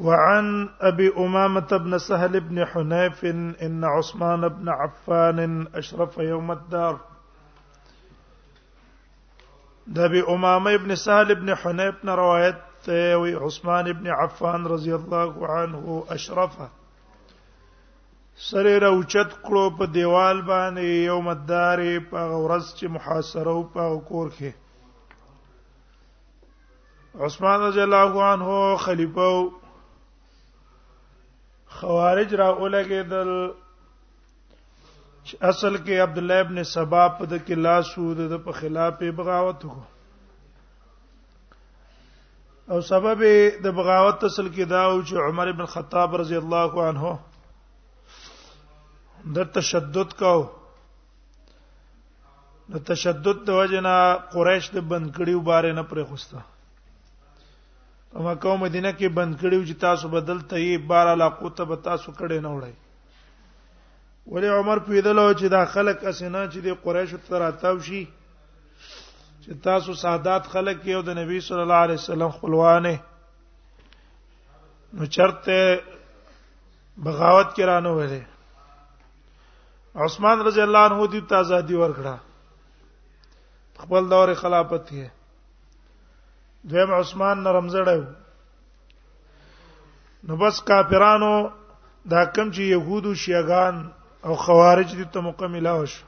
وعن ابي امامه بن سهل بن حنيف ان عثمان بن عفان اشرف يوم الدار د ابي امامه ابن سهل ابن حنيف نه روایت ته وی عثمان ابن عفان رضی الله عنه اشرف سره راوچت کړو په دیوال باندې یوم الدار په ورځ چې محاصره او په کور کې عثمان رضی الله عنه خلیفہ خوارج را اولګیدل چې اصل کې عبد الله ابن سبا په د کې لاس وو د په خلاف بغاوت وکړو او سبب د بغاوت اصل کې دا و چې عمر ابن خطاب رضی الله عنه د تشدد کاو نو تشدد د وجنا قریش د بند کړیو بارې نه پرې خوسته په مکه او مدینه کې بند کړیو چې تاسو بدل ته یې بار علاقو ته به تاسو کړي نه وړي ولی عمر پیدلو چې دا خلک اسنه چې د قریش تر راتاو شي چې تاسو سادات خلک یو د نبی صلی الله علیه وسلم خپلوانه نو چرته بغاوت کرانو وله عثمان رضی الله عنه دې ته ازادي ورکړه خپل دور خلافت کې دویم عثمان نرم زړه نو بس کافرانو دا کم چې يهودو شيعاګان او خوارج دي ته مکمله وشو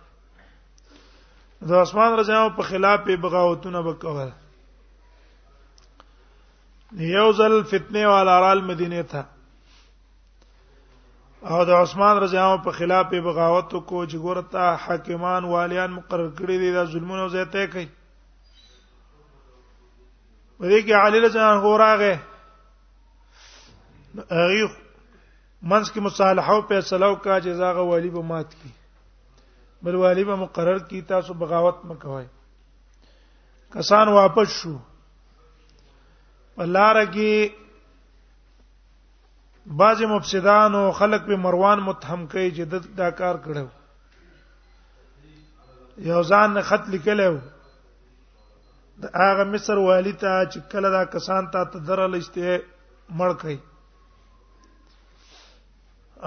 د عثمان رضی الله په خلاف په بغاوتونه وکول یو ځل فتنه والا رال مدینه ته او د عثمان رضی الله په خلاف په بغاوت کو چې ګورتا حاکمان والیان مقرر کړی دي دا ظلمونه زیاته کوي ودې کې علی رضی الله غوراغه هغه منځ کې مصالحه او فیصله او کا جزاغه والی به مات کی بل والی به مقرر کی تاسو بغاوت مکوئ کسان واپس شو الله رکی بعض مفسدان او خلق به مروان متهم کوي چې دا کار کړو یو ځان خط لیکلو د هغه مصر والی ته چې کله دا کسان ته تدرل استه مړ کړي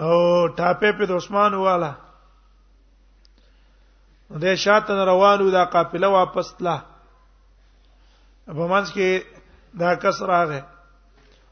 او ټاپه په عثمان والا د شاته روانو دا قافله واپس تله په منځ کې دا کس راغی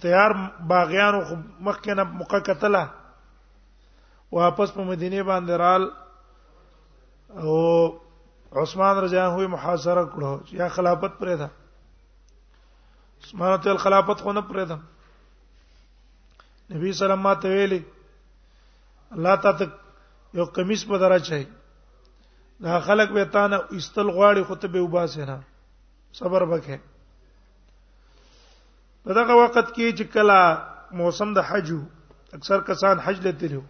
تیار باغیانو مخکې نه مخه کتله واپس په مدینه باندې رال او عثمان رضی الله عنه محاصره کړو چې یا خلافت پرې ده عثمان ته خلافت خو نه پرې ده نبی صلی الله علیه وسلم ته ویلي الله تعالی یو قمیص په درا چي دا خلک به تانه استل غواړي خو ته به وباسه نه صبر وکړه په دغه وخت کې چې کله موسم د حج اکثر کسان حج لته لري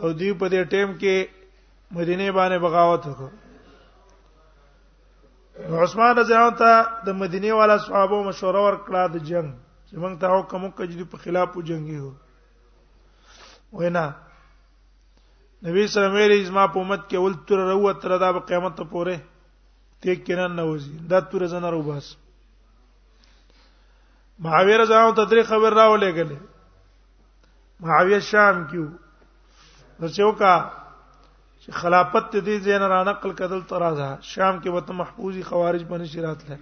او دی په دې ټیم کې مدینه باندې بغاوت وکړ عثمان رضی الله عنه د مدینه والا صحابه مشوره ورکړه د جنگ چې موږ ته حکم وکړي چې په خلاف وجنګي هو وینا نبی صلی الله علیه وسلم ما په امت کې ول تر وروه تر دا قیامت پورې ته کینه نه وځي دا تور زنه رو بس معاویه رضی الله عنه تدریخ خبر راولې غلې معاویه شام کیو نو چوکا چې خلافت ته دې زین را نقل کدل ترازه شام کې وته محفوظي خوارج باندې شرات لای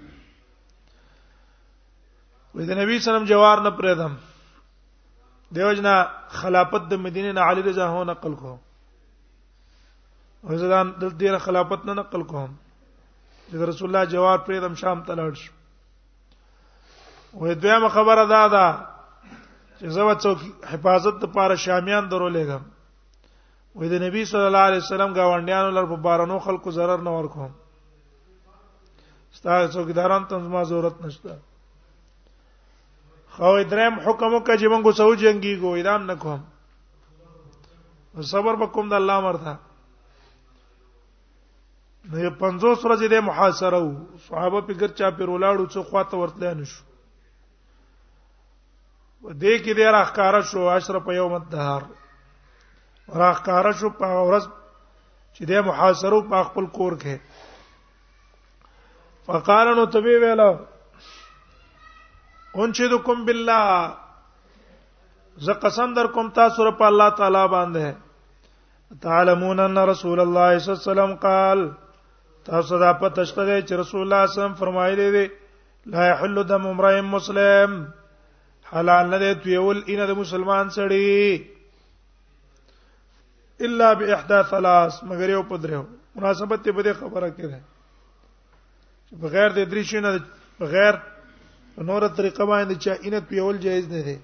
وې د نبی سلام جوار نه پرېدم دیوجنا خلافت د مدینه نه علی رضا هو نقل کو او زدان د دې خلافت نه نقل کوم چې رسول الله جواب پرې دم شام ته لاړ شو وې دویمه خبره دا ده چې زو څوک حفاظت لپاره شامیان درولېګم وې د نبی صلی الله علیه وسلم گاونډیانو لپاره په بارانو خلکو zarar نه ورکوم ستاسو څوکیداران ته زما ضرورت نشته خو دریم حکم وکړه چې موږ سوجنګي ګو اعلان نکوم صبر وکوم د الله مرته نو 50 ورځې د محاصره وو صحابه په ګر چا پر ولاړو څو خواته ورتل نه شو و دې کې د راخکار شو اشرف یوم الدهر راخکار شو په ورځ چې د محاصره په خپل کور کې فقال نو تبي ویلا انشدکم بالله زه قسم در کوم تاسو رب الله تعالی باندې تعلمون ان رسول الله صلی الله علیه وسلم قال تاسو دا پته شته دی چې رسول الله صلی الله علیه وسلم فرمایلی دی لا يحل دم امرئ مسلم حلال نه دی تویول ان د مسلمان سړی الا باحدى ثلاث مگر یو پدریو مناسبت ته بده خبره کړه بغیر د درې شنه بغیر نور طریقه باندې چې اینت پیول جایز نه دی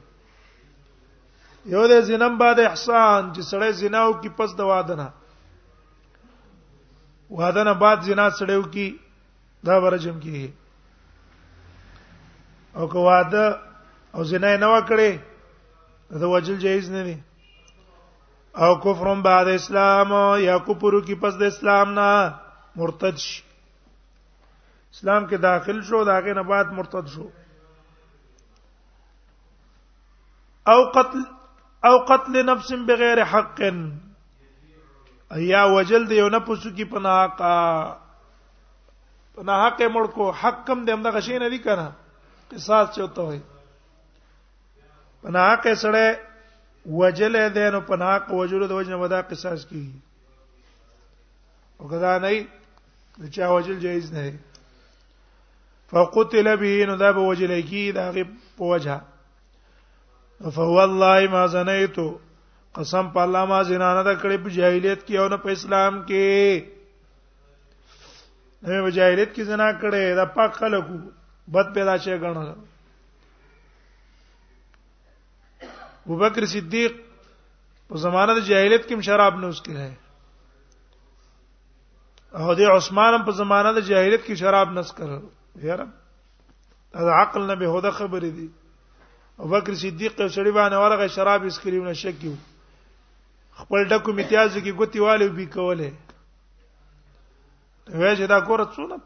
یو د زینم بعد احسان چې سړی زناو کې پس د واده نه واده نه بعد زنا سړیو کې دا ورجم کیږي او که واده او زنا نه وکړي دا وجل جایز نه دی او کفر بعد اسلام یا کفر کی پس د اسلام نه مرتد شي اسلام کې داخل شو داغه نه بعد مرتد شو او قتل او قتل نفس بغیر حق ایا وجل دی یو نه پوسو کی پناه کا پناه حق مړ کو حق کم دی هم د غشین نه دی کنه قصاص چوته وي پناکه سره وجل ده نو پناکه وجل د وجنه ودا قصاص کی او کدا نه د چا وجل جایز نه دی فقتل به نو دا به وجل کی دا غي په وجه فهو الله ما زنیت قسم په الله ما زنا نه کړې په جاهلیت کې او نه په اسلام کې نه په جاهلیت کې زنا کړې دا پاک خلکو بد پیدا شي غنل ابو بکر صدیق په زمانه د جاهلیت کې شراب نه اسکه ہے او د عثمان په زمانه د جاهلیت کې شراب نه اسکه یاره دا عقل نه به هدا خبرې دي ابو بکر صدیق یو سړی باندې ورغه شراب اسکریونه شکیو خپل ډکو امتیاز کې ګوتی والي وبې کوله ته وای چې دا ګوره څونه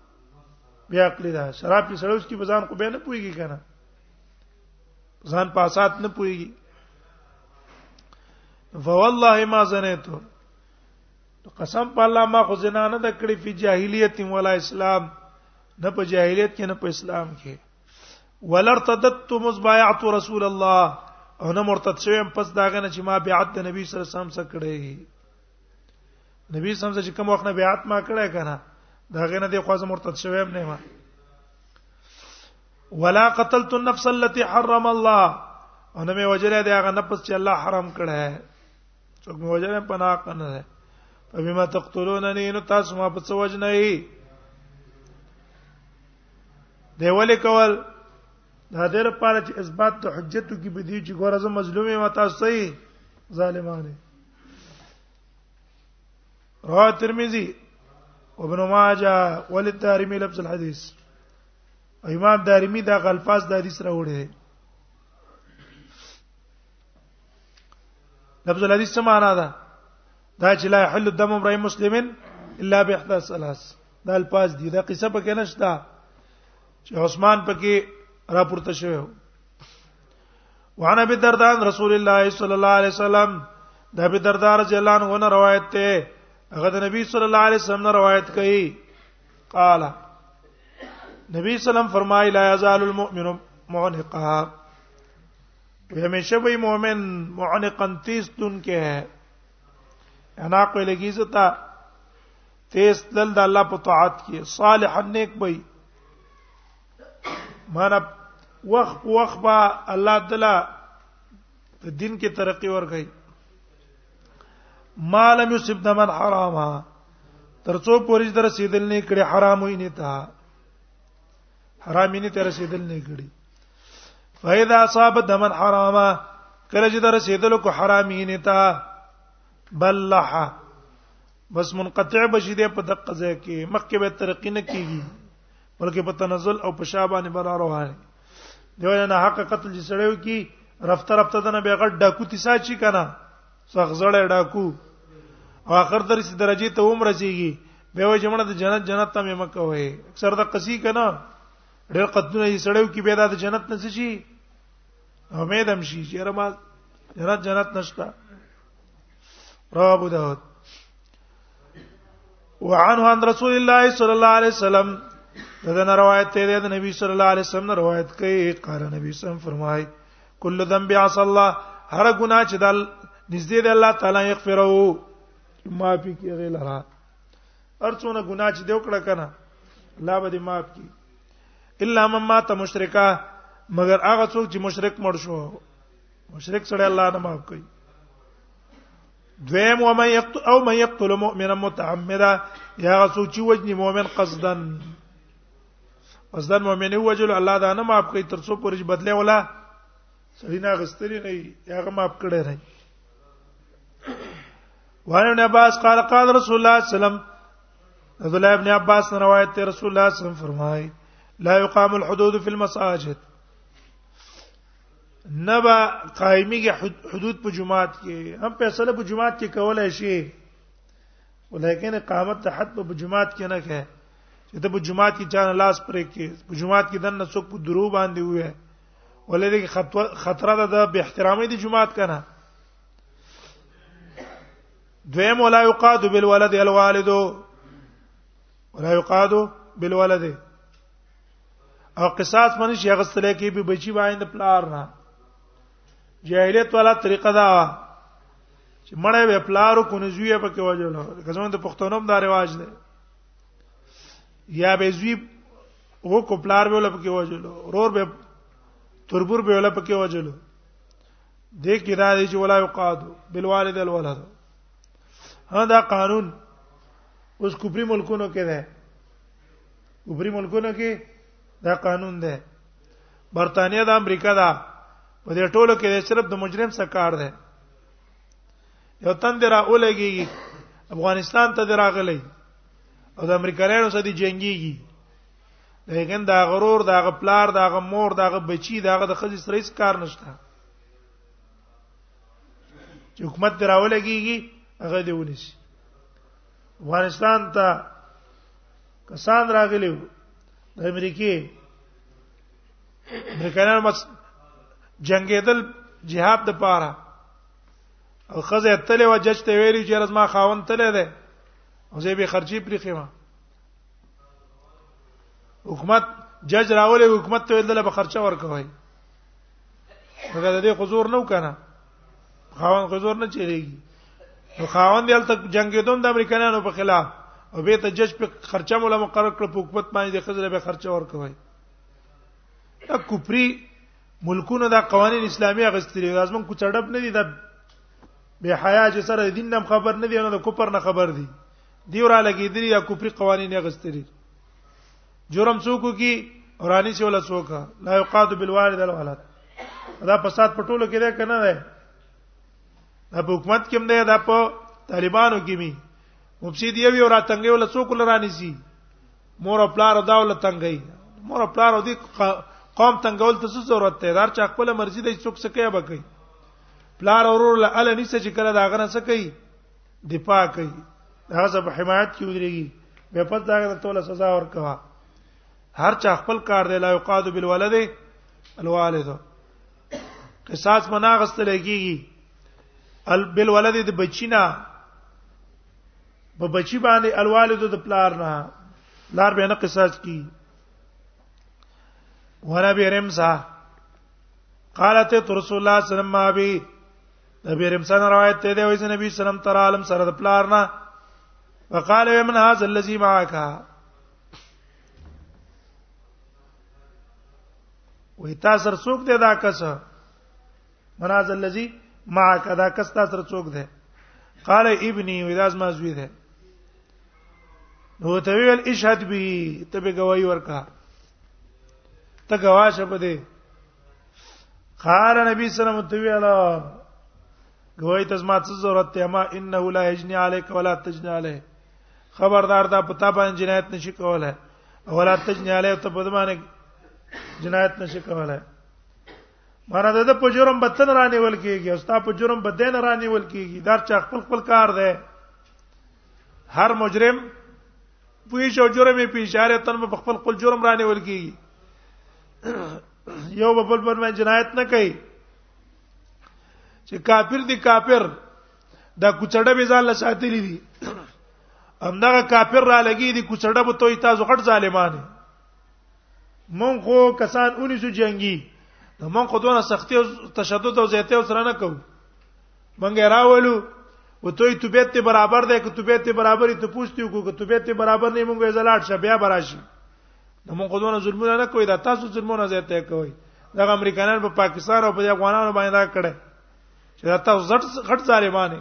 بیا عقل ده شراب په سړوس کې بزان خو به نه پويږي کنه ځان په اسات نه پويږي فوالله ما زنیتو قسم په الله ما خو زنا نه د کړې په جاهلیت ولا اسلام نه په جاهلیت کې نه په اسلام کې ولرتدت مزبایعت رسول الله او نه مرتد شوم پس داغه نه چې ما بیعت د نبی صلی الله علیه وسلم سره کړې نبی صلی الله علیه وسلم چې کوم وخت نه بیعت ما کړه کنه دا غنه دی خو زه مرتد شوم نه ما ولا قتلت النفس التي حرم الله انا مې وجره دی هغه نفس چې الله حرام کړه څوک مې وجره پناه کنه ده فبما تقتلونني نو تاسو ما په څه وجنه یې دی ولې کول دا دیر پاره چې اثبات د حجتو کې بدی چې ګورزه مظلومه متا صحیح ظالمانه رواه ترمذی وابن ماجه وللدارمي لفظ الحديث امام دارمي دا غلفاظ د حدیث راوړي دي لفظ الحديث څه معنا ده دا چې لا يحل الدم امرئ مسلم الا باحدى ثلاث دا الفاظ دي دا قصه پکې نشته چې عثمان پکې راپورته شوی وعن ابي الدرداء رسول الله صلى الله عليه وسلم د ابي الدرداء رضی الله عنه روایت ته هغه د نبی صلی الله علیه وسلم روایت کوي قال نبی سلام فرمایي لا یزال المؤمن معنقا همیشه به مؤمن معنقا تیز دن کې ہے انا کوئی لګی زتا تیز دل د الله په طاعت کې صالح نیک به مانا وخت وخت با الله تعالی په دین کې ترقی ورکړي مال یوسف د من حرامه ترڅو پوری در رسیدل نه کړي حرام وي نه تا حرام نه تر رسیدل نه کړي فاذا اصاب دمن حرامه کله چې در رسیدل کو حرام نه تا بلح بس منقطع بشیده په دقه ځای کې مخکې به ترقی نه کیږي بلکې په تنزل او په شابانه بلا روانه دیو نه حق قتل چې سړیو کی رفته رفته دنه به غټ ډاکو تیسا چی کنه سغزړې ډاکو او اخر تر سي درجه ته عمر رسیږي به وای جمعه د جنت جنت ته مې مکه وای اکثر د قصي کنه ډېر قدونه یې سړیو کی به د جنت نه شي امید هم شي چې رما جنت جنت نشته رواه ابو داود وعنه عن رسول الله صلی الله علیه وسلم دا نه روایت دی د نبی صلی الله علیه وسلم نه روایت کوي قال نبی صلی الله فرمای کل ذنب عص الله هر ګناه چې دل نږدې دی الله تعالی یغفرو ما پی کې غیلرا ارڅونه ګناه چې دی وکړه کنه الله به دې معاف کړي الا مما ته مشرکا مگر هغه څوک چې مشرک مړ شو مشرک سره الله نه معاف کوي دویم و من یقتل او من یقتل مؤمنا متعمدا یا غسو چې وجنی مؤمن قصدا قصدا مؤمن وجل الله دا نه معاف کوي تر څو پرې بدله ولا سړی نه غستری نه هغه معاف کړی نه وعن ابن عباس قال قال رسول الله صلى الله عليه وسلم عبد الله ابن عباس نے روایت تے رسول اللہ صلی اللہ علیہ وسلم فرمائے لا يقام الحدود في المساجد نه با قائمیږي حدود په جماعت کې هم فیصله په جماعت کې کولای شي ولیکن اقامت ته حد په جماعت کې نه کوي چې ته په جماعت کې چانه لاس پرې کې په جماعت کې دنه څوک په درو باندې وې ولې دې خطر ده د به احترامي دي جماعت کنه دویم ولا یقاد بالولد الوالد ولا یقاد بالولد او قصاص باندې شي هغه سره کې به بچي باندې پلار نه جاهلیت والا طریقه دا چې مړې به پلارو کو نه زوی په کې وجل کزمن د پښتونوم دا رواج دی یا به زوی وو کو پلار به ول په کې وجل رور به تربور به ول په کې وجل دې کې دا دی چې ولا یقاد بالوالد الولد ها دا قانون اوس کوپری ملکونو کې ده اوپری ملکونو کې دا قانون دی برتانیا د امریکا دا په دې ټولو کې صرف د مجرم څخه کار دی یو تن درا اولګي افغانستان ته دراغلی او د امریکایانو سره دی جنگيږي لیکن دا غرور دا غپلار دا غمور دا غبچی دا غ د خځې سره هیڅ کار نشته چې حکومت دراولګيږي هغه دی ونیسي افغانستان ته کسان راغلي د امریکای امریکایان مس جنگیدل جهاد د پاره او خزه تله و جج ته ویلی چې رزما خاون تله ده او زه به خرچي پرې خېما حکومت جج راولې حکومت ته ویل له خرچه ورکوي هغه د دې حضور نو کنه خاوند غزور نه چیرېږي نو خاوند یل تک جنگیدون د امریکایانو په خلاف او به ته جج په خرچه مولا مقرر کړ په حکومت باندې د خزر به خرچه ورکوي دا کوپری ملکونه دا قوانين اسلامي غستري لازم کو چړډب نه دي دا به حیا چې سره دین نم خبر نه دی نه د کوپر نه خبر دی دی را لګیدلی یا کوپری قوانین غستري جرم څوک کی اورانی سی ولا څوک لا یقاد بالوالد الولد دا فساد په ټولو کې ده کنه ده دا په حکومت کې هم ده دا په طالبانو کې می مفسد یو یو راتنګي ولا څوک لرانی سی مور او پلار دا ول تنګي مور او پلار دې قوم تنګول ته څه ضرورت ده دار چې خپل مرزي دې څوک سکه بکې پلار اورور له ال نسه چې کله دا غنه سکه دفاع کوي دا زب حمایت کې ودرېږي به پد دا غره توله سزا ورکوا هر چا خپل کار دی لا یقاد بالولد الوالد قصاص منا غستل کیږي ال بالولد د بچینا په بچی باندې الوالد د پلار نه لار به نه قصاص کی ورا به رمزه قالت رسول الله صلی الله علیه وسلم نبی رمسان روایت ته دی وایي نبی سلام تعالی عالم سره د پلار نه وقال من هذا الذي معك وې تاسو سره څوک دی دا کس من هذا الذي معك دا کس تاسو سره څوک دی قال ابني ولاز ما زوی دی نو ته ویل اشهد به ته به گواہی ورکا ته گواشه په دې قال نبی صلی الله علیه وسلم تو ویلا ګوي ته ما څه ضرورت ته ما انه لا یجنی علیک ولا تجنی علیه خبردار دا پتا باندې جنایت نشي کولای ولا تجنی علیه ته په دمانه جنایت نشي کولای مراد د په جرم بتن رانی ول کیږي او ستا په جرم بدین رانی ول کیږي دا چا خپل خپل کار دی هر مجرم پوی شو جرم په اشاره تن په خپل خپل جرم رانه ولګي یو په بل باندې جنایت نه کوي چې کافر دی کافر دا کوچړه به ځان له ساتلی دي همدغه کافر را لګي دي کوچړه به توي تاسو غټ ظالمان مونږ خو کسان اونې سو جنگي نو مونږ خو دونه سختي او تشدد او زیاته سره نه کوو مونږ راولو و توي طبيعت ته برابر ده که طبيعت ته برابر ته پوښتنه کو که طبيعت ته برابر نه مونږه زلاټ شه بیا براشي نو مونږ دونه ظلمونه نه کوي دا تاسو ظلمونه زیاته کوي دا امریکایان په پاکستان او په افغانانو باندې دا کړي چې دا تاسو زړه غټ ظالمانه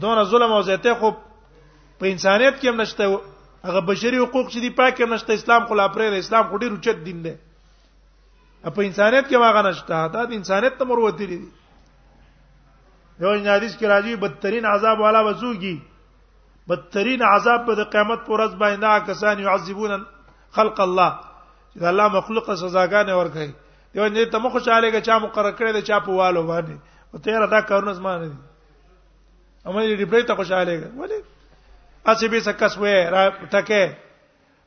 دونه ظلم او زیاته خو په انسانيت کې هم نشته هغه بشري حقوق چې دی پاک هم نشته اسلام خو لا پرې اسلام خو ډیر اوچت دین دی په انسانيت کې واغ نشته دا د انسانيت ته مور وتی دي یو حدیث کې راځي بدترین عذاب والا وځوږي بدترین عذاب په قیامت پر ورځ باندې کسان يعذبون خلق الله چې الله مخلوق سزاګانې ورکړي یو نه ته مخ چاله کې چا مقرر کړی دا چا په والو باندې او تیر دا کارونه زما نه دي امه دې ډیپلې ته خوشاله کې ولی اسی به سکس وې را تکه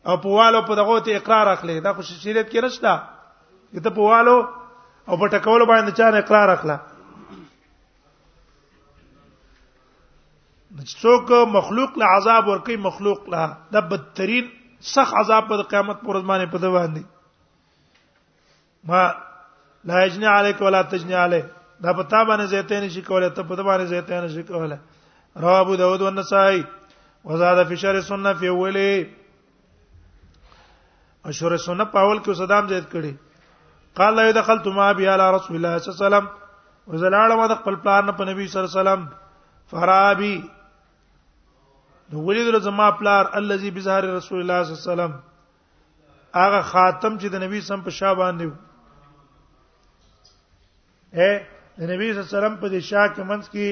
او په والو په دغه ته اقرار اخلي دا خو شریعت کې نشته ته په والو او په ټکول باندې چا نه اقرار اخلا څوک مخلوق له عذاب ورکی مخلوق له د بدترین سخت عذاب په قیامت پر ورځ باندې په دوه باندې ما لا یجنی علیک ولا تجنی علی دا په تا باندې زیته نشي کوله ته په باندې زیته نشي کوله رواه ابو داود والنسائی وزاد فی شر سنه فی اولی اشور سنه په اول کې صدام زید کړي قال لا دخلت ما بي على رسول الله صلی الله علیه وسلم وزلاله ما د خپل پلان په نبی صلی الله علیه وسلم فرابي نو ولید زما پلار الذي بظهر رسول الله صلی الله علیه وسلم هغه خاتم چې د نبی سم په شا باندې وو اے د نبی صلی الله علیه وسلم په دې شا کې منځ کې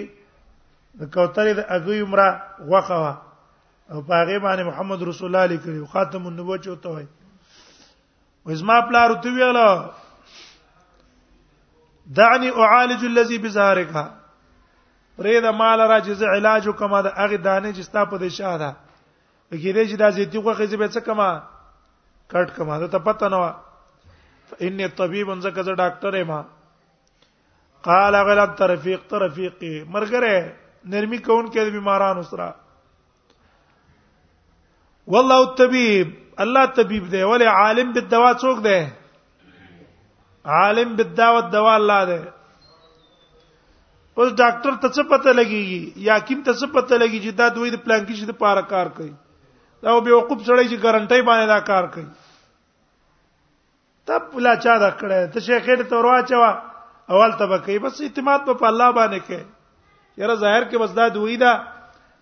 د کوترې د اګوی عمره غوخه وا او په هغه باندې محمد رسول الله لیکلی خاتم النبوت چوته وای وزما پلار تو ویلا دعني اعالج الذي بظهرك پرې د مال را چې علاج وکم د هغه دانه چې ستا په دې شاده کې دې چې دا زیتی غوخه زی به څه کما کټ کما دا ته پته نه و ان طبيب زکه زه ډاکټر یم قال غلط ترفیق ترفیقی مرګره نرمي کون کې د بیمارانو سره والله الطبيب الله طبيب دی ولی عالم بالدوا څوک دی عالم بالدعوت دوا الله ده اوس ډاکټر ته څه پته لګیږي یا کیم ته څه پته لګیږي چې دا دوی د پلان کې شي د پاره کار کوي دا به وقوف سره چې ګارانټي باندې دا کار کوي تب لا چا دا کړه ته شیخ دې تور واچوا اول ته کوي بس اعتماد په الله باندې کوي یره ظاهر کې بس دا دوی دا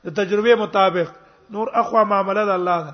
د تجربه مطابق نور اخوا معاملات الله ده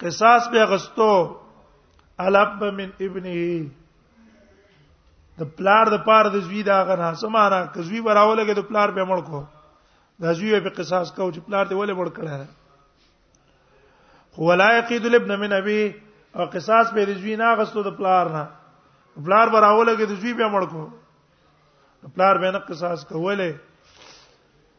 قصاص به غستو الاب من ابنه د پلار د پار د زوی دا غنا سمانا ک زوی براوله کې د پلار به مړ کو د زوی په قصاص کو چې پلار دې ولې مړ کړه هو لا یقید الابن من ابي او قصاص به د زوی نه غستو د پلار نه پلار براوله کې د زوی به مړ کو پلار به نه قصاص کوله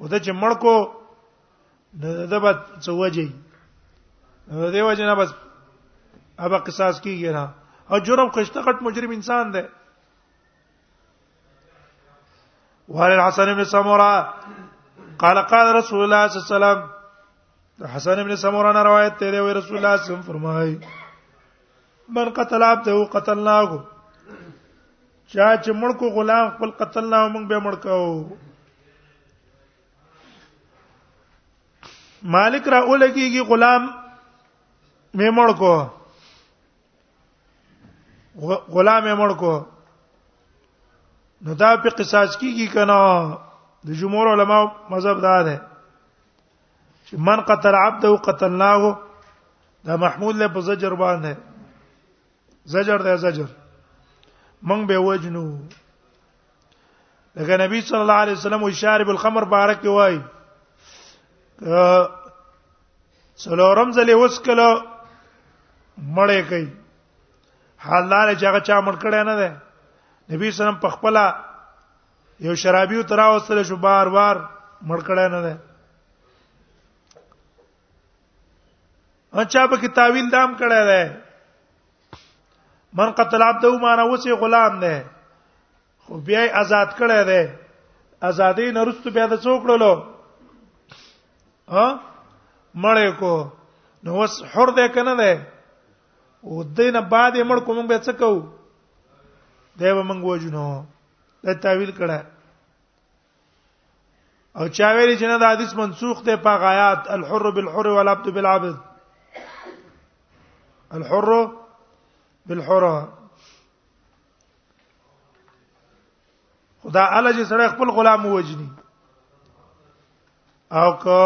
او د چې مړ کو د به څوږي د دې وجه نه بس ابا قصاص کیږي نه او جرم قشته غټ مجرم انسان دی وعلى الحسن بن سمره قال قال رسول الله صلى الله عليه وسلم حسن بن سمره نه روایت ته دی رسول الله صلی الله علیه وسلم فرمایي من قتل عبده قتلناه چا چې مړ کو غلام خپل قتل نه موږ به مړ کاو مالک را اولګيږي غلام مې مړ کو غلام مې مړ کو نو دا په قصاص کیږي کنه د جمهور علما مذهب دا ده چې من قتل عبده قتلناه دا محمود له په زجر باندې زجر ده زجر مونږ به وجنو لکه نبی صلی الله علیه وسلم او شارب الخمر بارک وای څلورم ځلې اوس کله مړې کوي حلال چې هغه چا مړ کړی نه ده نبی صلی الله په خپل یو شرابي تر اوسره شو بار بار مړ کړی نه ده اچھا په کې تعویل دام کړه ده من قتل عبده معنا وسی غلام ده خو بیا آزاد کړه ده ازادي نرست بیا د څوک کړلو ها مړې کو نو وس حر ده کنه ده او دینه بعد یې مړ کوم به څه کوو دیو منګ وجنو د تعویل کړه او چا ویل چې نه دا حدیث منسوخ دی په غایات الحر بالحر والعبد بالعبد الحر بالحر خدا الله چې سره خپل غلام وجني او که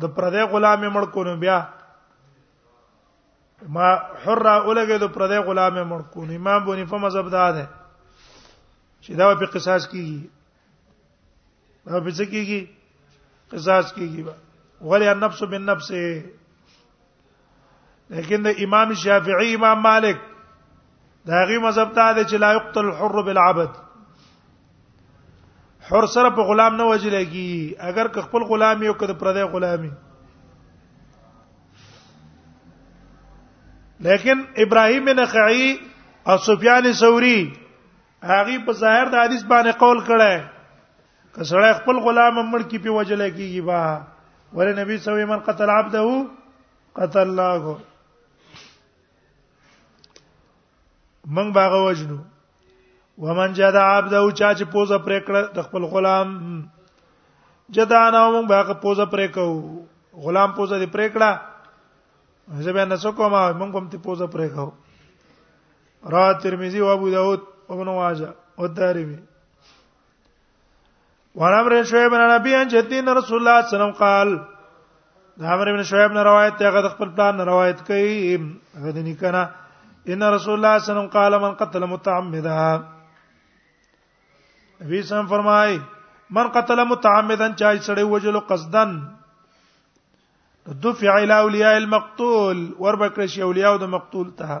د پردې غلام مړ کو نو بیا ما حره اولګه د پردې غلام مړ کو نو امام بونی په مذهب دا ده چې دا په قصاص کیږي په څه کېږي قصاص کېږي ولی النفس بالنفس لیکن د امام شافعی امام مالک دا غي مذهب ته دی چې لا یقتل الحر بالعبد حر سره په غلام نه وجل کی اگر که خپل غلام یو کده پردې غلامي لیکن ابراهیم نخعی او سفیان ثوری هغه په ظاهر د حدیث باندې قول کړی که سړی خپل غلام مړ کی په وجل کیږي با ور نبی صلی الله علیه وسلم قتل عبده قتل الله من باغ وجنو ومن جدا عبده چا چې پوزه پرې کړ د خپل غلام جدا نه مونږ باغ پوزه پرې کو غلام پوزه دې پرې کړه زه به نه څه کوم مونږ هم ته پوزه پرې کو را ترمذی او ابو داود او ابن ماجه او دارمی وعن عمرو بن شعيب عن ابي عن جدي ان رسول الله صلى الله عليه وسلم قال دا عمرو بن شعيب نه روایت ته غد خپل پلان نه روایت کوي غد نه کنا ان رسول الله صلى الله عليه وسلم قال من قتل متعمدا نبی سم فرمای من قتل متعمدا چا سړی وجلو قصدن دفع الى اولیاء المقتول وربکر شی اولیاء د مقتول ته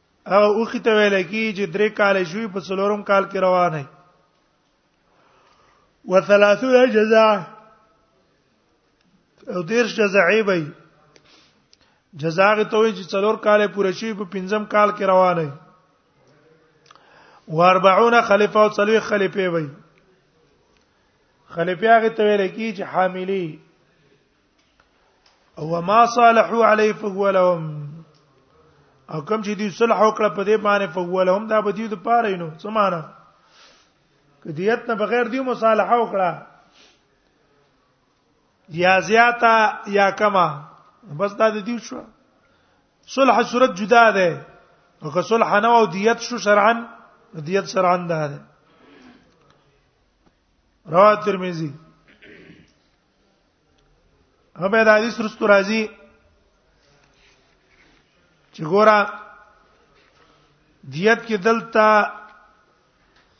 هغه اوخی ته ویل کی چې درې کال شوی په څلورم کال کې روانه و 30 جزاء او دیر جزائی به جزاء ته وی چې څلور کال پوره شي په پنځم کال کې روانه و 40 خلیفہ او څلوي خلیفہ وي خلیفہ هغه ته ویل کی چې حاملی او ما صالحوا علی فغولهم او کوم چې دی صلح وکړه په دې باندې فغولهم دا به دی د پاره نو څه معنا کدیت نه بغیر دی مصالحه وکړه یا زیاته یا کما بس دا دی شو صلح صورت جدا ده او که صلح نه او دیت شو شرعا دیت شرعا ده رواه ترمذی او به د حدیث رستو راځي چې ګوره دیت کې دلته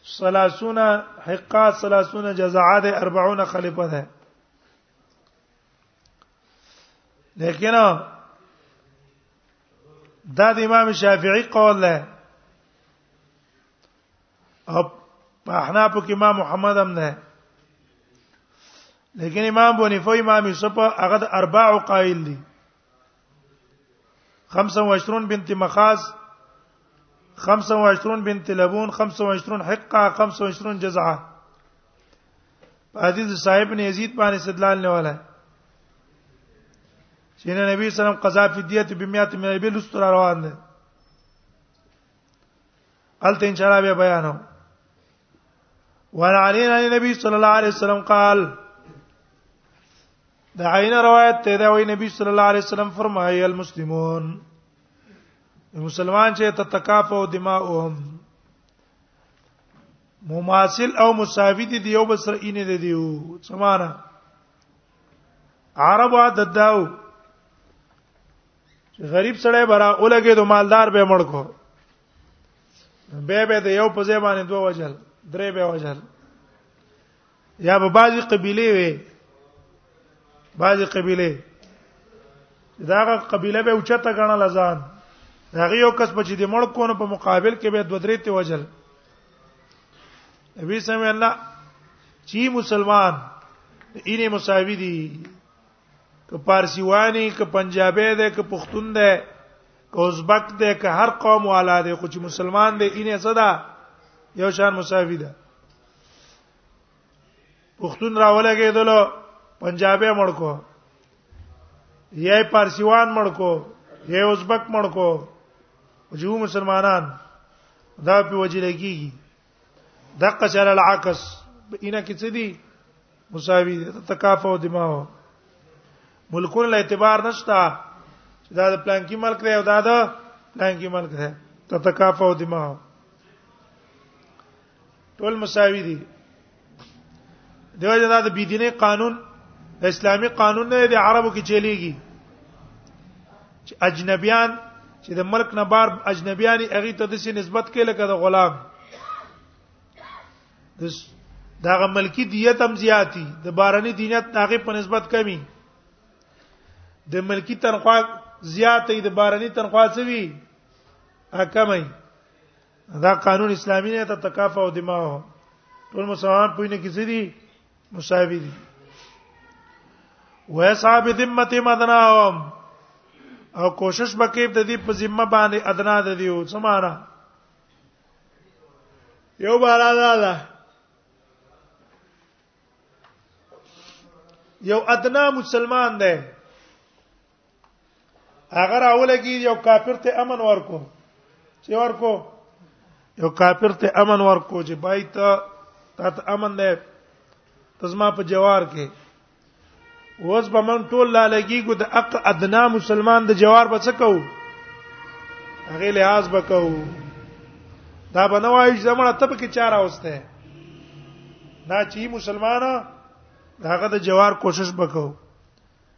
30 حقا 30 جزاءات 40 خلیفہ ده لیکن دا د امام شافعي قول ده او په احناف کې امام محمد هم نه لیکن امام بونیفه امام یوسف هغه د اربع قائل دي 25 بنت مخاز 25 بنت لبون 25 حقه 25 جزعه حدیث صاحب نے یزید باندې استدلال نه والا چې نبی صلی الله علیه وسلم قضا فدیه بمیات من ابل استر روان ده الته ان شاء الله به بیانو وعن علي عن النبي صلى الله عليه وسلم قال د عین روایت ته دا وی نبی صلی الله علیه وسلم فرمایي المسلمون مسلمان چې تتکافو دماؤهم مماثل او مساوی دي یو بل سره اینه دي دیو سمانا عرب عادت داو غریب سړی برا اولګي دو مالدار به مړ کو به به د یو په ځای باندې دوه وجل درې به وجل یا به بعضی قبيله وي بعضی قبيله داغه قبيله به اوچته غنل ځان هغه یو کس بچی د مړ کونو په مقابل کې به دوه درې ته وجل نبی سمع الله چی مسلمان اینه مساوی دي که پارسیوانی که پنجابی ده که پښتون ده که ازبک ده که هر قوم والا ده خو چې مسلمان ده اینه صدا یو شان مساوی ده پښتون راولګې دلو پنجابی مړ کو یې پارسیوان مړ کو یې ازبک مړ کو جو مسلمانان دا په وجه لګیږي دقه چل العکس اینه کې څه دي مساوي دي تکافو دماغ ملکون له اعتبار نشتا چې دا د پلان کې ملک دی او دا د پلان کې ملک دی تتکافو دماغ ټول مساوي دي دیو جنا د بيدینه قانون اسلامي قانون نه دی عربو کې چلیږي چې اجنبيان چې د ملک نه بار اجنبيان هغه ته د سي نسبت کې لکه د غلام دا غ ملکی دیت هم زیاتی د بارني دینت هغه په نسبت کمی د ملکی تنخواه زیاتې د بارني تنخواه سوي اکمای دا قانون اسلامي نه ته تکافه او دماغ ټول مسلمان پوینه کې څه دي مساوي دي ويصعب ذمه مدناهم او کوشش وکړي د دې په ذمه باندې ادنا د دې او سمانا یو باراله یو ادنا مسلمان دی هغه راولګي یو کافر ته امن ورکو چې ورکو یو کافر ته امن ورکو چې بای ته ته امن نه تزما په جوار کې وز به من ټول لا لګي ګو د اق ادنا مسلمان د جوار به څه کوو هغه لحاظ به کوو دا به نه وایي زمړه ته پکې چاره اوسته دا چې مسلمانانه هغه د جوار کوشش وکاو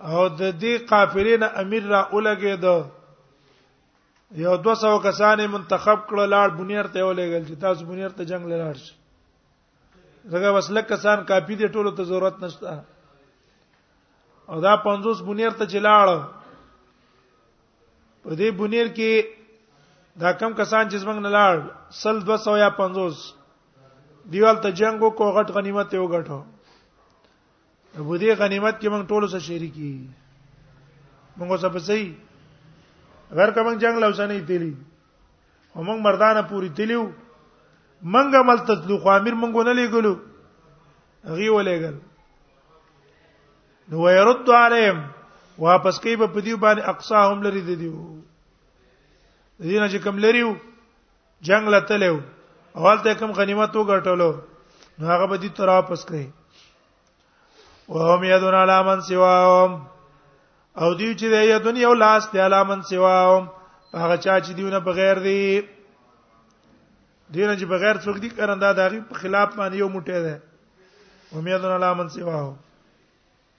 او د دې قافلې نه امیر را اولګې دو یو 200 کسانې منتخب کړه لاړ بنیر ته ولېګل چې تاسو بنیر ته جنگ لاړ شئ زګه بس لک کسان کافی دي ټولو ته ضرورت نشته او دا 50 بنیر ته چلاړ په دې بنیر کې دا کم کسان چې زمنګ نه لاړ سل 200 یا 50 دیوال ته جنگ وکړو غټ غنیمت یې وګټو په دې غنیمت کې موږ ټول سره شریکي موږ سره په صحیح غیر کوم جنگ لوسنې تیلی او موږ مردانه پوری تیلیو موږ عمل تطلق امیر موږ نه لګلو غي ولېګل نو يرد عليهم واپس کوي په دې باندې اقصاهم لري د دیو دینه چې کم لريو جنگ لتلو اول ته کوم غنیمت وګټلو نو هغه به دې تر واپس کړي وهم یدون علی من سواهم او دی چې د یدون یو لاس دی علی من سواهم هغه چا چې دیونه بغیر دی دینه چې بغیر څوک دی کرنده دغه خلاف باندې یو موټی ده ومیدون علی من سواهم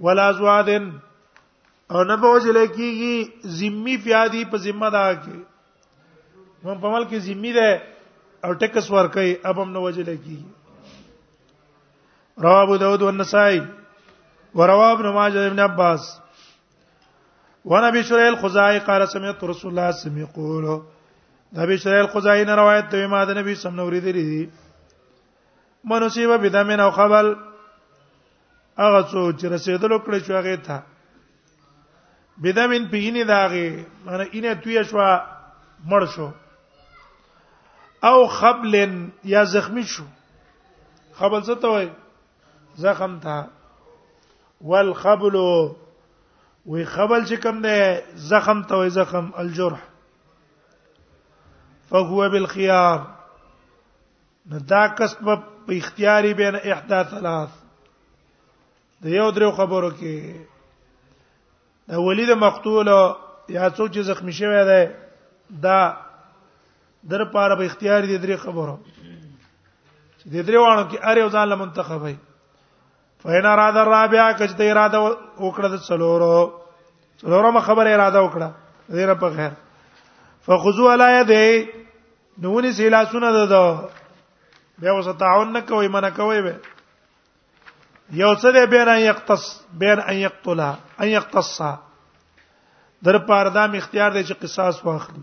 ولا زوادن او نه به وجل کیږي ذمي فیادی په ذمہ دا کې مون په مل کې ذمي ده او ټکس ور کوي اب هم نه وجل کیږي رواه ابو داود والنسائي ورواه ابن ماجه ابن عباس ونبي شريح الخزاعي قال سمعت رسول الله صلى الله عليه وسلم يقول نبي شريح الخزاعي روایت ته ما د نبی صلی الله علیه وسلم اوریدلی دي منصیبه بدمن او خبل هغه څو چې رسیدلو کړی شو هغه ته بدمن پینې داغه معنی اینه توی شو مړ شو او خبل یا زخمی شو خبل څه ته وای زخم ته والخبل وی خبل چې کوم ده زخم ته وای زخم الجرح فهو بالخيار نو دا کس په اختیاري بین احدا ثلاث د یو درو خبرو کې د ولید مقتول یا څوک چې زخمی شوی دی دا در پاره به اختیار دي درې خبرو چې د درې وانو کې اره ځان له منتخب وي فین اراده الرابعه کچ ته اراده وکړه د څلورو څلورمه خبره اراده وکړه زیره په خیر فخذوا علی یده نونی سیلا سونه ده بیا وسه تعاون نه کوي من کوي به یو څه دی بین ان یقتص بین ان یقتلها ان یقتصها در پاردام اختیار دی چې قصاص واخلي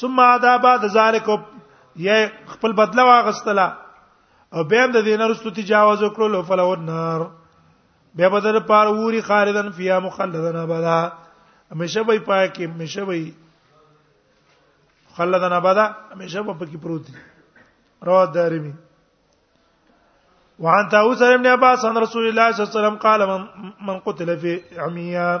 ثم ادا بعد ذلك یا خپل بدله واغستله او بیا د دین رستو تجاوز وکړو فلو النار بیا بدل پار ووري خالدن فیا مخلدن ابدا همیشه به پای کې همیشه به خلدن ابدا همیشه به پکې پروت دي رواه دارمی وعن طاووس بن عباس عن رسول الله صلى الله عليه وسلم قال من, من قتل في عميان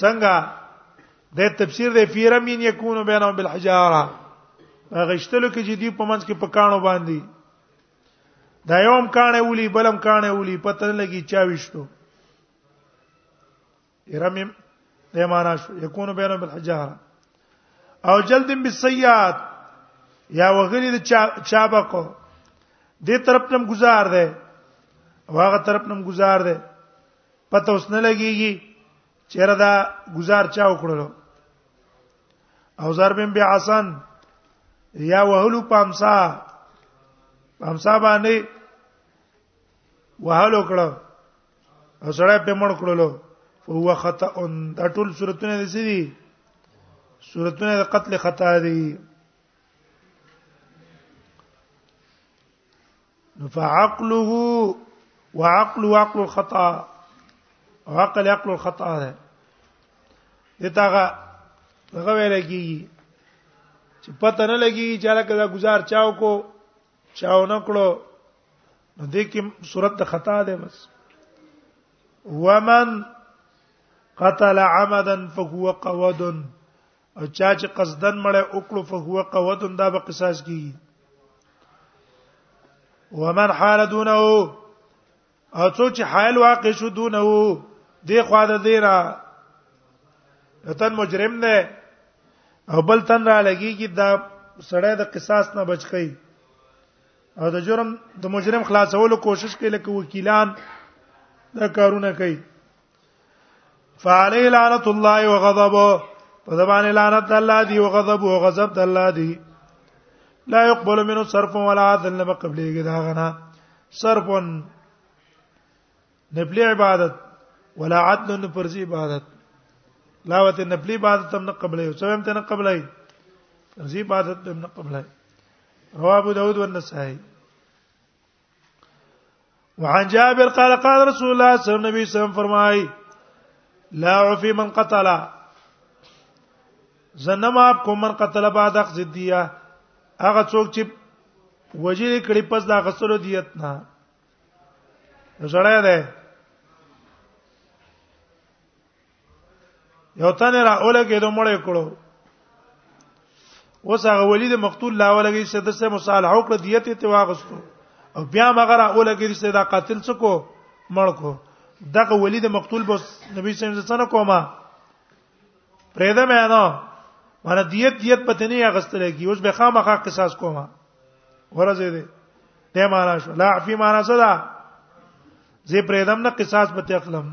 څنګه د تفسیر د فیر مين یکون بینهم بالحجاره غشتلو کې جدي په منځ کې پکانو باندې دا یوم کانه ولي بلم کانه ولي پته نه لګي چا وشتو ارمیم د معنا شو یکون بینهم بالحجاره او جلد بالسیات یا وغلی د چابقو دې طرف نم گزار ده واغه طرف نم گزار ده پته اوس نه لګيږي چیرې دا گزار چا وکړلو او ضربم بیا حسن یا وهلو پامسا پامسا باندې وهلو کړو او سره په مړ کړلو فهو خطا دا ټول صورتونه دي سړي صورتونه د قتل خطا دي فعقله وعقل وعقل الخطا عقل عقل الخطا ده دتاغه هغه ویل کیږي چې پته نه لګي چې لکه دا گزار چاو کو چاو نه کړو نو دې کې صورت د خطا ده بس ومن قتل عمدا فهو قود او چا چې قصدن مړ او کړو فهو قوت دا به قصاص کیږي ومن حال دونه او څو چې حال واقع شو دونه او دی خوا د دیرا تن مجرم نه او بل تن را لګي چې دا سړی د قصاص نه بچ کی او د جرم د مجرم خلاصولو کوشش کوي لکه وکیلان دا کارونه کوي فعليه لعنت الله وغضبه په زبان لعنت الله دی او غضب او غضب د الله دی لا يقبل منه صرف ولا عدل نه قبليږي دا غنا صرف نبلی عبادت ولا عدل نه فرض عبادت لاوت نبلی عبادت هم نه قبلې او سویم ته نه قبلې فرض عبادت هم نه قبلې رواه ابو داود والنسائي وعن جابر قال قال رسول الله صلی الله علیه وسلم فرمای لا عفی من قتل زنم اپ کوم من قتل بعد اخذ الدیه هغه څوک چې وجری کړي پس دا غسل دیت نه زړه ده یو تن را اولګې دوه مړې کړو اوس هغه ولید مقتول لا ولګي چې د سه مصالحه وکړه دیت ته واغستو او بیا مغره اولګي چې دا قاتل څه کو مړ کو دغه ولید مقتول بس نبی صلی الله علیه وسلم کومه پرېده مې نه مره دیت دیت پته نه اغستل کی اوس به خامخا قصاص کومه ورځې دې دې معنا شو لا عفی معنا صدا زه پرېدم نه قصاص پته اخلم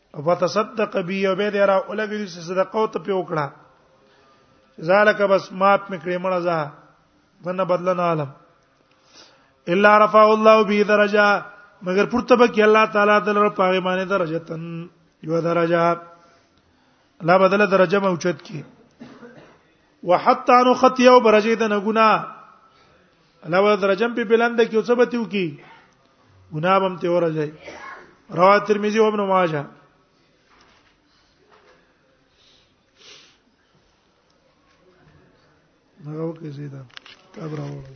فتصدق بي او به دې را ولګي چې صدقه او ته په وکړه ذالک بس مات میکړې مړه ځه دنه بدلن عالم الا رفع الله به درجه مگر پورته به کې الله تعالی د لر پاغه باندې درجه تن یو درجه لا بدله درجه موجود کی وحتا نو خطي او برجه د نګونا علاوه درجم په بلند کې څه بتیو کی ګنا بم ته ورځي رواه ترمذی او ابن ماجه نو کې زیدا کبر راوړل